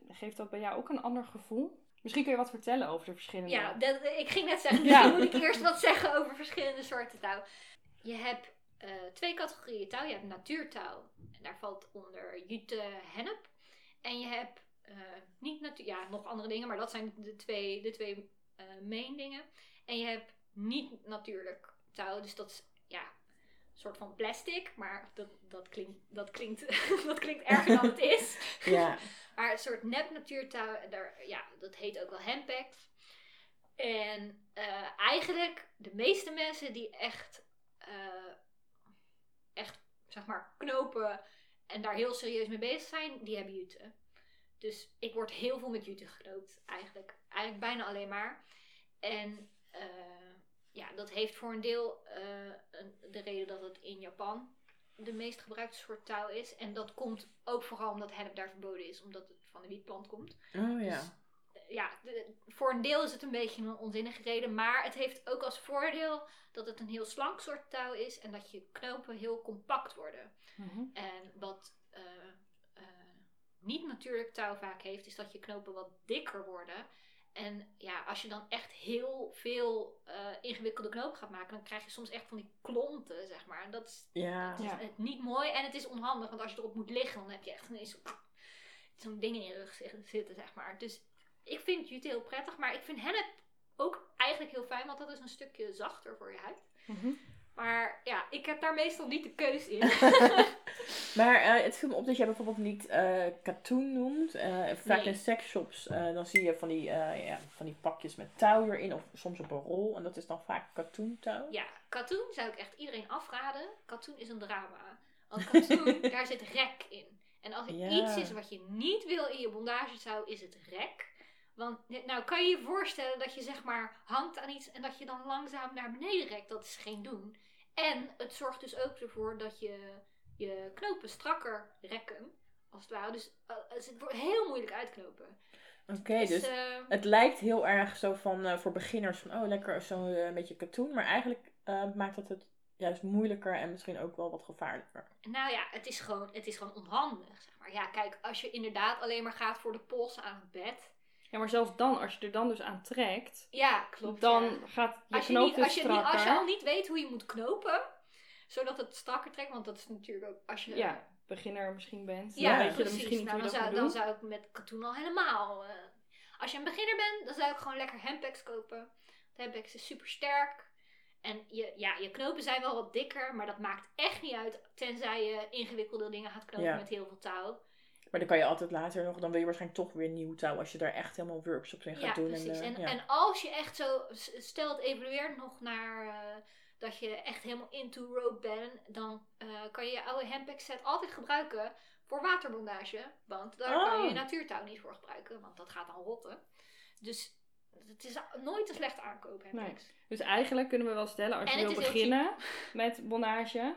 Geeft dat bij jou ook een ander gevoel? Misschien kun je wat vertellen over de verschillende. Ja, dat, ik ging net zeggen, Ja. misschien moet ik eerst wat zeggen over verschillende soorten touw. Je hebt eh, twee categorieën touw. Je hebt natuurtouw. En daar valt onder jute, hennep. En je hebt eh, niet natuur, ja, nog andere dingen, maar dat zijn de twee, de twee eh, main dingen. En je hebt niet natuurlijk touw, dus dat is ja, een soort van plastic, maar dat, dat, klinkt, dat, klinkt, dat klinkt erger dan het is. Ja. Maar een soort nep natuurtouw, daar, ja, dat heet ook wel handbags. En eh, eigenlijk de meeste mensen die echt, eh, echt zeg maar knopen en daar heel serieus mee bezig zijn, die hebben jute. Dus ik word heel veel met jute geknoopt eigenlijk. Eigenlijk bijna alleen maar. En eh, ja, dat heeft voor een deel eh, de reden dat het in Japan de meest gebruikte soort touw is. En dat komt ook vooral omdat hennep daar verboden is, omdat het van de wietplant komt. Oh ja. Dus, ja, de- voor een deel is het een beetje een onzinnige reden. Maar het heeft ook als voordeel dat het een heel slank soort touw is. En dat je knopen heel compact worden. Mhm. En wat eh, eh, niet natuurlijk touw vaak heeft, is dat je knopen wat dikker worden. En ja, als je dan echt heel veel eh, ingewikkelde knopen gaat maken, dan krijg je soms echt van die klonten, zeg maar. En dat is Ja. het is Ja. het niet mooi en het is onhandig, want als je erop moet liggen, dan heb je echt ineens zo- zo'n ding in je rug zi- zitten, zeg maar. Dus ik vind jute heel prettig, maar ik vind hennep ook eigenlijk heel fijn, want dat is een stukje zachter voor je huid. Mhm. Maar ja, ik heb daar meestal niet de keus in. Maar eh, het viel me op dat jij bijvoorbeeld niet eh katoen noemt. Eh, vaak Nee. in sexshops eh, dan zie je van die, eh, ja, van die pakjes met touw erin. Of soms op een rol. En dat is dan vaak katoentouw. ja, katoen zou ik echt iedereen afraden. Katoen is een drama. Want katoen, daar zit rek in. En als er Ja. iets is wat je niet wil in je bondagetouw, is het rek. Want nou kan je je voorstellen dat je zeg maar hangt aan iets en dat je dan langzaam naar beneden rekt. Dat is geen doen. En het zorgt dus ook ervoor dat je je knopen strakker rekken. Als het ware. Dus eh, het wordt heel moeilijk uitknopen. Oké, Dus, dus eh, het lijkt heel erg zo van eh, voor beginners van oh lekker zo'n eh, beetje katoen. Maar eigenlijk eh, maakt het het juist moeilijker en misschien ook wel wat gevaarlijker. Nou ja, het is gewoon, het is gewoon onhandig. Zeg maar. Ja, kijk, als je inderdaad alleen maar gaat voor de pols aan het bed. Ja, maar zelfs dan, als je er dan dus aan trekt, Ja, klopt. dan ja. gaat je Als je, knoop niet, dus als, je niet, strakker. als je al niet weet hoe je moet knopen, zodat het strakker trekt, want dat is natuurlijk ook als je. Ja, beginner misschien bent. ja, dan weet precies. dan misschien niet Nou, dan, zou, dan zou ik met katoen al helemaal. eh, als je een beginner bent, dan zou ik gewoon lekker handbags kopen. De handbags is super sterk. En je, ja, je knopen zijn wel wat dikker, maar dat maakt echt niet uit. Tenzij je ingewikkelde dingen gaat knopen Ja. met heel veel touw. Maar dan kan je altijd later nog, dan wil je waarschijnlijk toch weer nieuw touw als je daar echt helemaal workshops in gaat Ja, doen. precies. En, En, eh, ja. en als je echt zo, stel het evolueert nog naar eh, dat je echt helemaal into rope bent, dan eh, kan je je oude handbag set altijd gebruiken voor waterbondage. Want daar kan je Oh. natuurtouw niet voor gebruiken, want dat gaat dan rotten. Dus het is nooit een slechte aankoop, handbags. Dus eigenlijk kunnen we wel stellen, als En je wil beginnen met bonnage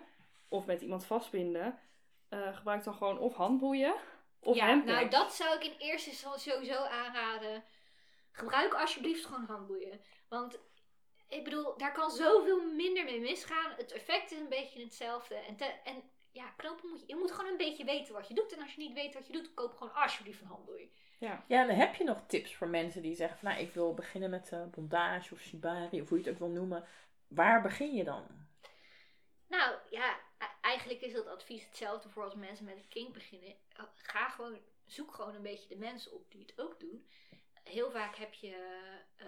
of met iemand vastbinden, gebruik dan gewoon of handboeien of ja, nou dat zou ik in eerste instantie sowieso aanraden. Gebruik alsjeblieft gewoon handboeien. Want ik bedoel, daar kan zoveel minder mee misgaan. Het effect is een beetje hetzelfde. En, te- en ja, knopen moet je, je moet gewoon een beetje weten wat je doet. En als je niet weet wat je doet, koop gewoon alsjeblieft een handboei. Ja. Ja, en dan heb je nog tips voor mensen die zeggen van nou ik wil beginnen met eh, bondage of shibari of hoe je het ook wil noemen. Waar begin je dan? Nou ja, eigenlijk is dat advies hetzelfde voor als mensen met een kink beginnen. Ga gewoon, zoek gewoon een beetje de mensen op die het ook doen. Heel vaak heb je, eh,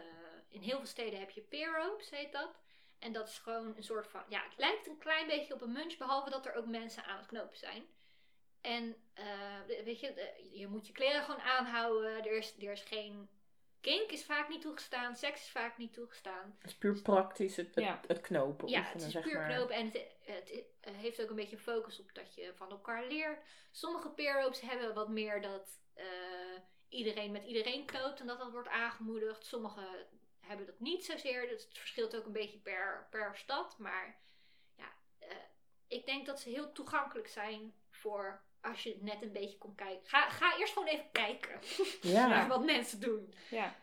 in heel veel steden heb je peer ropes, heet dat. En dat is gewoon een soort van, ja, het lijkt een klein beetje op een munch, behalve dat er ook mensen aan het knopen zijn. En eh, weet je, je moet je kleren gewoon aanhouden. Er is, er is geen. Kink is vaak niet toegestaan, seks is vaak niet toegestaan. Het is puur praktisch het, het, Ja. het knopen Ja, oefenen, het is zeg puur maar. knopen en het, het, heeft ook een beetje focus op dat je van elkaar leert. Sommige peeroops hebben wat meer dat eh, iedereen met iedereen knoopt en dat dat wordt aangemoedigd. Sommige hebben dat niet zozeer, dus het verschilt ook een beetje per, per stad. Maar ja, eh, ik denk dat ze heel toegankelijk zijn voor als je net een beetje komt kijken. Ga, ga eerst gewoon even kijken Ja. naar wat mensen doen. Ja.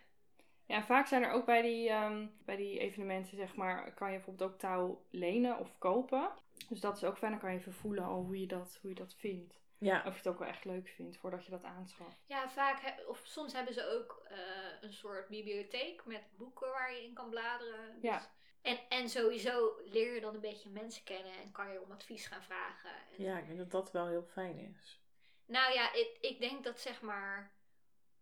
Ja, vaak zijn er ook bij die, ehm, bij die evenementen, zeg maar, kan je bijvoorbeeld ook touw lenen of kopen. Dus dat is ook fijn, dan kan je even voelen al hoe je dat, hoe je dat vindt. ja. Of je het ook wel echt leuk vindt voordat je dat aanschaft. Ja, vaak, he- of soms hebben ze ook eh, een soort bibliotheek met boeken waar je in kan bladeren. Dus- Ja. En, en sowieso leer je dan een beetje mensen kennen en kan je om advies gaan vragen. En- ja, ik denk dat dat wel heel fijn is. Nou ja, ik, ik denk dat zeg maar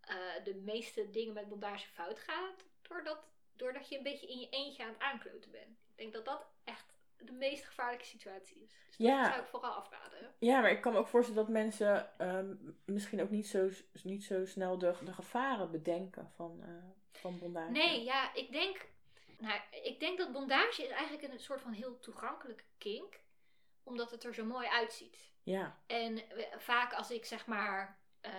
eh, de meeste dingen met bondage fout gaat doordat, doordat je een beetje in je eentje aan het aankloten bent. Ik denk dat dat echt de meest gevaarlijke situatie is. Dus Ja. dat zou ik vooral afraden. Ja, maar ik kan me ook voorstellen dat mensen ehm, misschien ook niet zo, niet zo snel de, de gevaren bedenken van, eh, van bondage. Nee, ja, ik denk, nou, ik denk dat bondage is eigenlijk een soort van heel toegankelijke kink. Omdat het er zo mooi uitziet. Ja, En eh, vaak als ik zeg maar, eh,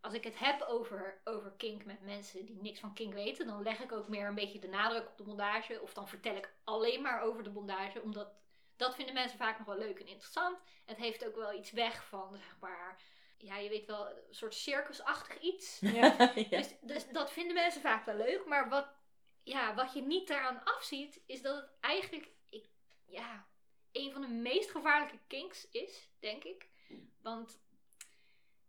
als ik het heb over, over kink met mensen die niks van kink weten, dan leg ik ook meer een beetje de nadruk op de bondage. Of dan vertel ik alleen maar over de bondage, omdat dat vinden mensen vaak nog wel leuk en interessant. Het heeft ook wel iets weg van, zeg maar, ja, je weet wel, een soort circusachtig iets. Ja. ja. Dus, dus dat vinden mensen vaak wel leuk. Maar wat, ja, wat je niet daaraan afziet, is dat het eigenlijk ik, ja, een van de meest gevaarlijke kinks is, denk ik. Want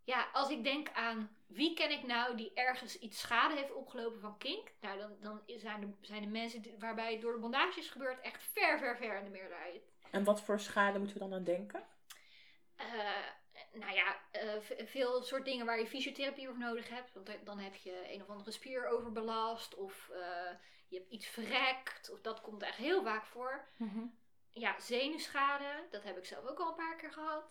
ja, als ik denk aan wie ken ik nou die ergens iets schade heeft opgelopen van kink, nou dan, dan zijn, de, zijn de mensen waarbij het door de bondage is gebeurd echt ver, ver, ver in de meerderheid. En wat voor schade moeten we dan aan denken? Eh, nou ja, eh, veel soort dingen waar je fysiotherapie voor nodig hebt. Want dan- heb je een of andere spier overbelast. Of eh, je hebt iets verrekt. Of dat komt echt heel vaak voor. Mhm. Ja, zenuwschade. Dat heb ik zelf ook al een paar keer gehad.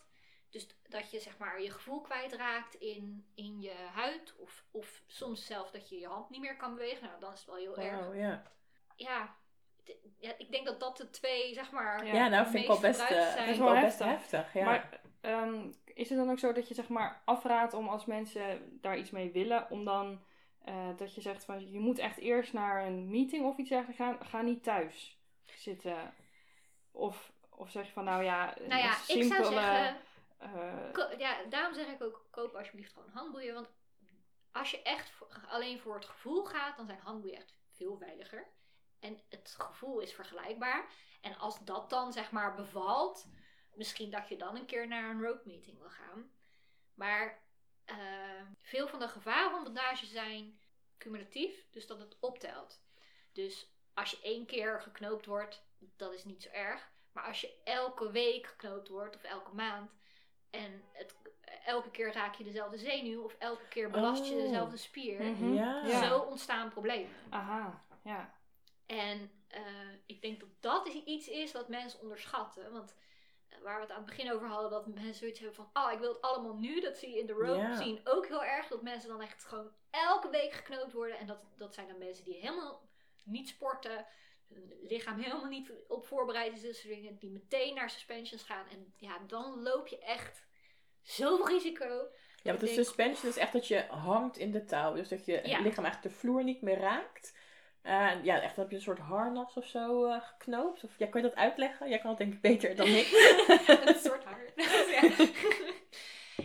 Dus dat je zeg maar je gevoel kwijtraakt in, in je huid. Of, of soms zelf dat je je hand niet meer kan bewegen. Nou, dan is het wel heel erg. Ja. Ja, ik denk dat dat de twee, zeg maar... Ja, Ja, nou vind ik best, eh, zijn. vind ik wel best heftig. heftig. Ja. Maar ehm, is het dan ook zo dat je zeg maar afraadt om als mensen daar iets mee willen, om dan eh, dat je zegt van je moet echt eerst naar een meeting of iets dergelijks gaan, ga niet thuis zitten. Of, of zeg je van nou ja, Nou ja, een ik zou simpele, zeggen... eh, ja, daarom zeg ik ook, koop alsjeblieft gewoon handboeien. Want als je echt voor- alleen voor het gevoel gaat, dan zijn handboeien echt veel veiliger. En het gevoel is vergelijkbaar. En als dat dan zeg maar bevalt, misschien dat je dan een keer naar een road meeting wil gaan. Maar eh, veel van de gevaren van bondage zijn cumulatief, dus dat het optelt. Dus als je één keer geknoopt wordt, dat is niet zo erg. Maar als je elke week geknoopt wordt of elke maand, en het, elke keer raak je dezelfde zenuw of elke keer belast je Oh. dezelfde spier. Mhm. Ja. Ja. Zo ontstaan problemen. aha, ja. En eh, ik denk dat dat iets is wat mensen onderschatten. Want waar we het aan het begin over hadden, dat mensen zoiets hebben van: oh, ik wil het allemaal nu. Dat zie je in de road Ja. scene ook heel erg. Dat mensen dan echt gewoon elke week geknoopt worden. En dat, dat zijn dan mensen die helemaal niet sporten. Hun lichaam helemaal niet op voorbereid is. Dus dingen, die meteen naar suspensions gaan. En ja, dan loop je echt zoveel risico. Ja, want de denk- suspension is echt dat je hangt in de touw. Dus dat je Ja. lichaam eigenlijk de vloer niet meer raakt. En ja, echt dan heb je een soort harnas of zo eh, geknoopt. Of ja, kan je dat uitleggen? Jij kan het denk ik beter dan ik. een soort hart. ja.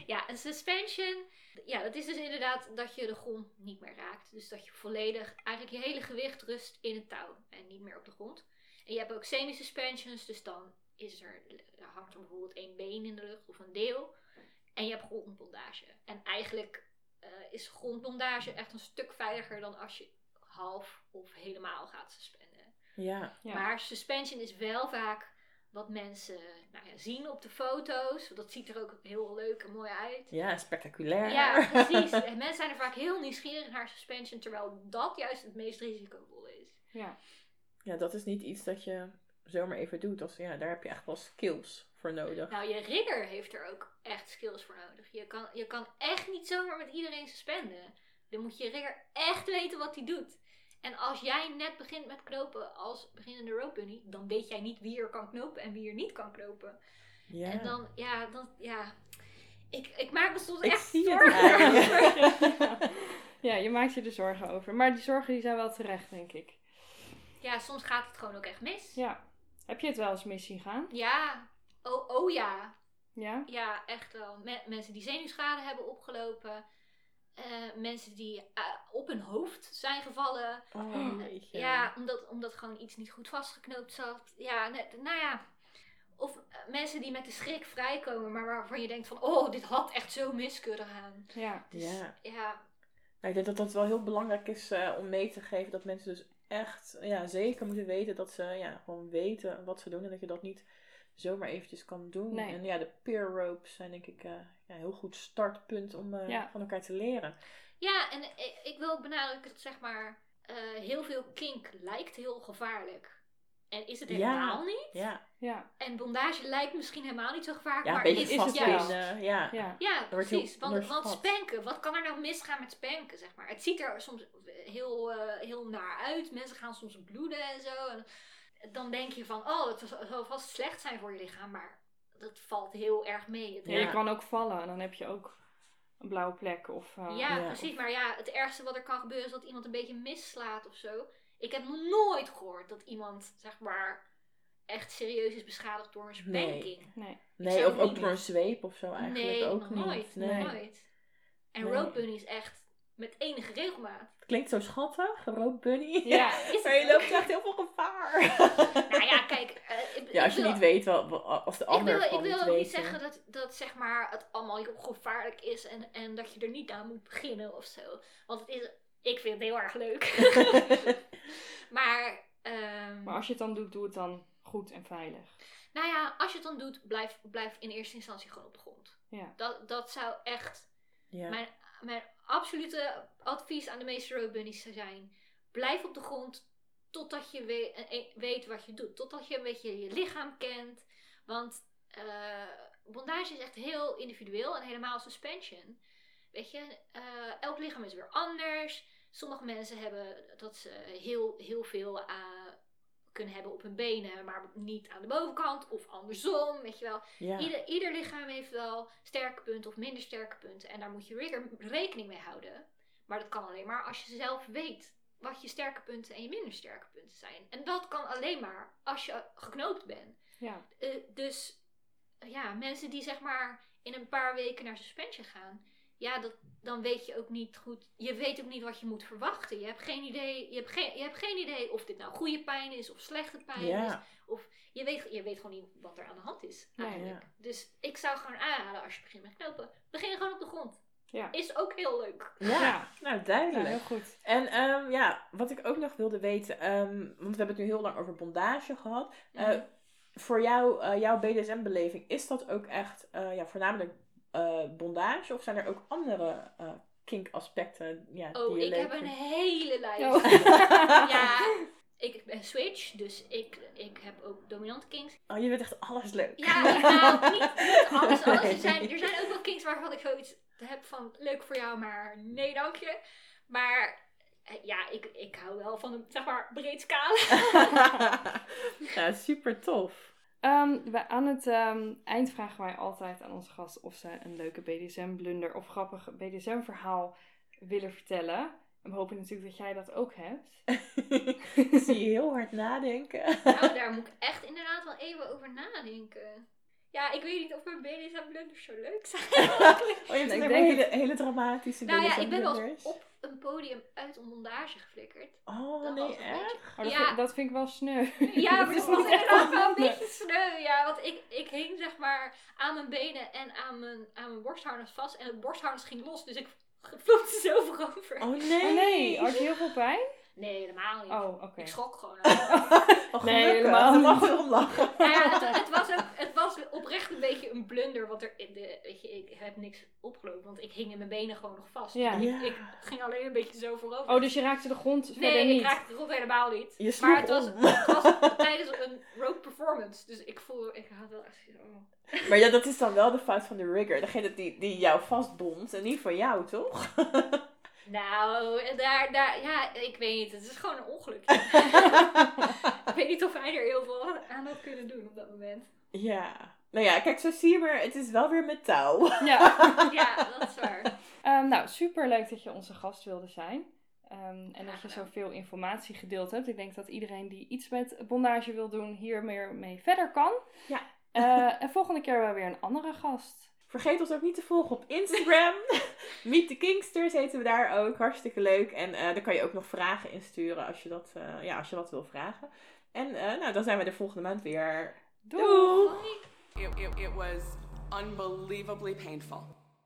ja, een suspension. Ja, dat is dus inderdaad dat je de grond niet meer raakt. Dus dat je volledig, eigenlijk je hele gewicht rust in het touw en niet meer op de grond. En je hebt ook semi-suspensions, dus dan is er, hangt er bijvoorbeeld één been in de lucht of een deel. En je hebt grondbondage. En eigenlijk eh, is grondbondage echt een stuk veiliger dan als je half of helemaal gaat suspenden. Ja, Ja. Maar suspension is wel vaak wat mensen nou ja, zien op de foto's. Dat ziet er ook heel leuk en mooi uit. ja spectaculair. Ja, precies. En mensen zijn er vaak heel nieuwsgierig naar suspension, terwijl dat juist het meest risicovol is. ja. Ja, dat is niet iets dat je zomaar even doet. Dat, ja, daar heb je echt wel skills voor nodig. Nou, je rigger heeft er ook echt skills voor nodig. Je kan, je kan echt niet zomaar met iedereen suspenden. Dan moet je rigger echt weten wat hij doet. En als jij net begint met knopen als beginnende rope bunny, dan weet jij niet wie er kan knopen en wie er niet kan knopen. Ja. En dan, ja, dan, ja. Ik, ik maak me soms Ik echt zie zorgen over. ja, je maakt je er zorgen over. Maar die zorgen die zijn wel terecht, denk ik. Ja, soms gaat het gewoon ook echt mis. Ja. Heb je het wel eens mis zien gaan? Ja. Oh, oh ja. Ja? Ja, echt wel. Me- mensen die zenuwschade hebben opgelopen. Eh, mensen die eh, op hun hoofd zijn gevallen. Oh, jeetje. Ja, omdat, omdat gewoon iets niet goed vastgeknoopt zat. Ja, nou ja. Of eh, mensen die met de schrik vrijkomen, maar waarvan je denkt van, oh, dit had echt zo mis kunnen gaan. Ja. Dus, Ja. ja. Nou, ik denk dat dat wel heel belangrijk is eh, om mee te geven. Dat mensen dus echt ja, zeker moeten weten dat ze ja, gewoon weten wat ze doen. En dat je dat niet zomaar eventjes kan doen. Nee. En ja, de peer ropes zijn denk ik eh, ja, een heel goed startpunt om eh, Ja. van elkaar te leren. Ja, en ik, ik wil ook benadrukken dat zeg maar, eh, heel veel kink lijkt heel gevaarlijk. En is het Ja. helemaal niet. Ja, Ja. En bondage lijkt misschien helemaal niet zo gevaarlijk, ja maar beetje is is het juist. vastbinden. Ja. Ja. Ja, precies. Want, want spanken, wat kan er nou misgaan met spanken, zeg maar? Het ziet er soms heel, eh, heel naar uit. Mensen gaan soms bloeden en zo. En dan denk je van, oh, het zal vast slecht zijn voor je lichaam. Maar dat valt heel erg mee. Het Ja. Je kan ook vallen en dan heb je ook een blauwe plek. Of, eh, Ja, Ja. precies. Maar ja, het ergste wat er kan gebeuren is dat iemand een beetje misslaat of zo. Ik heb nog nooit gehoord dat iemand, zeg maar, echt serieus is beschadigd door een spanking. Nee. Nee, of ook niet door een zweep of zo eigenlijk nee, ook nog niet. nooit. Nee. Nog nooit. En Nee. rope bunnies echt met enige regelmaat. Klinkt zo schattig, rope bunny. Ja. Is maar je ook? loopt echt heel veel gevaar. Nou ja, kijk. eh, ik, ja, als ik je wil- niet weet wel- als de Ik ander wil, het ik wil niet ook niet zeggen dat, dat zeg maar, het allemaal heel gevaarlijk is en, en dat je er niet aan moet beginnen of zo. Want het is, ik vind het heel erg leuk. maar, ehm, Maar als je het dan doet, doe het dan goed en veilig. nou ja, als je het dan doet, blijf, blijf in eerste instantie gewoon op de grond. Ja. Dat, dat zou echt ja. mijn, mijn absolute advies aan de meeste road bunnies zou zijn. Blijf op de grond totdat je eh, eh, weet wat je doet. Totdat je een beetje je lichaam kent. Want eh, bondage is echt heel individueel en helemaal suspension. Weet je, elk lichaam is weer anders. Sommige mensen hebben dat heel, heel veel eh, kunnen hebben op hun benen, maar niet aan de bovenkant. Of andersom, weet je wel. ja. Ieder, ieder lichaam heeft wel sterke punten of minder sterke punten. En daar moet je rekening mee houden. Maar dat kan alleen maar als je zelf weet wat je sterke punten en je minder sterke punten zijn. En dat kan alleen maar als je geknoopt bent. Ja. Eh, dus ja, mensen die zeg maar in een paar weken naar suspension gaan. Ja, dat, dan weet je ook niet goed. Je weet ook niet wat je moet verwachten. Je hebt geen idee, je hebt geen, je hebt geen idee of dit nou goede pijn is of slechte pijn is. ja. Je weet, je weet gewoon niet wat er aan de hand is. Eigenlijk. Dus ik zou gewoon aanraden als je begint met knopen. Begin gewoon op de grond. Ja. Is ook heel leuk. Ja. Ja. nou Ja, duidelijk. heel goed. En ehm, ja, wat ik ook nog wilde weten, ehm, want we hebben het nu heel lang over bondage gehad. Eh, Mhm. voor jou, eh, jouw BDSM-beleving, is dat ook echt eh, ja, voornamelijk eh, bondage? Of zijn er ook andere eh kink-aspecten ja, Oh, die je ik leuk heb een hele lijst. Oh. ja, ik ben switch, dus ik, ik heb ook dominante kinks. Oh, je vindt echt alles leuk. Ja, ik nou, niet, niet alles. alles. Nee. Er, zijn, er zijn ook wel kinks waarvan ik zoiets heb van leuk voor jou, maar nee dank je. Maar eh, ja, ik, ik hou wel van een zeg maar breed scala. ja, super tof. Ehm, we, aan het ehm, eind vragen wij altijd aan onze gasten of ze een leuke BDSM-blunder of grappig BDSM-verhaal willen vertellen. En we hopen natuurlijk dat jij dat ook hebt. Zie je heel hard nadenken. Nou, daar moet ik echt inderdaad wel even over nadenken. Ja, ik weet niet of mijn BDSM blunders zo leuk zijn. Oh, je hebt Ik een denk hele, hele dramatische nou ja, ik ben wel eens op een podium uit een bondage geflikkerd. Oh, Dat nee, beetje- echt? Oh, dat, Ja. vind, dat vind ik wel sneu. Ja, dat is was niet echt inderdaad wel een beetje sneu. Ja, want ik, ik hing zeg maar aan mijn benen en aan mijn, aan mijn borstharnas vast. En het borstharnas ging los, dus ik vloepte zo voorover. Oh nee. Oh nee, had je heel veel pijn? Nee, helemaal niet. Oh, oké. Ik schrok gewoon. Oh, Nee, gelukkig. helemaal Dan mag niet. je erom lachen. nou ja, het, het, was ook, het was oprecht een beetje een blunder. Want er, de, weet je, ik heb niks opgelopen. Want ik hing in mijn benen gewoon nog vast. Ja. Ik, ging alleen een beetje zo voorover. Oh, dus je raakte de grond verder Nee, niet? ik raakte de grond helemaal niet. Je sloeg maar het was, het was tijdens een rope performance. Dus ik voel, ik had wel echt oh. Maar ja, dat is dan wel de fout van de rigger. Degene die, die jou vastbondt en niet van jou, toch? Nou, daar, daar, ja, ik weet niet. Het is gewoon een ongeluk. ik weet niet of hij er heel veel aan had kunnen doen op dat moment. Ja. Nou ja, kijk, zo zie je maar, het is wel weer met touw. Ja. Ja, dat is waar. Ehm, nou, super leuk dat je onze gast wilde zijn. Ehm, en dat je zoveel informatie gedeeld hebt. Ik denk dat iedereen die iets met bondage wil doen, hier meer mee verder kan. Ja. Eh, en volgende keer wel weer een andere gast. Vergeet ons ook niet te volgen op Instagram. Meet the Kingsters heten we daar ook. Hartstikke leuk. En eh, daar kan je ook nog vragen insturen als je dat, eh, ja, als je dat wil vragen. En nou, dan zijn we de volgende maand weer. Doei! Doei! It, it, it was unbelievably painful.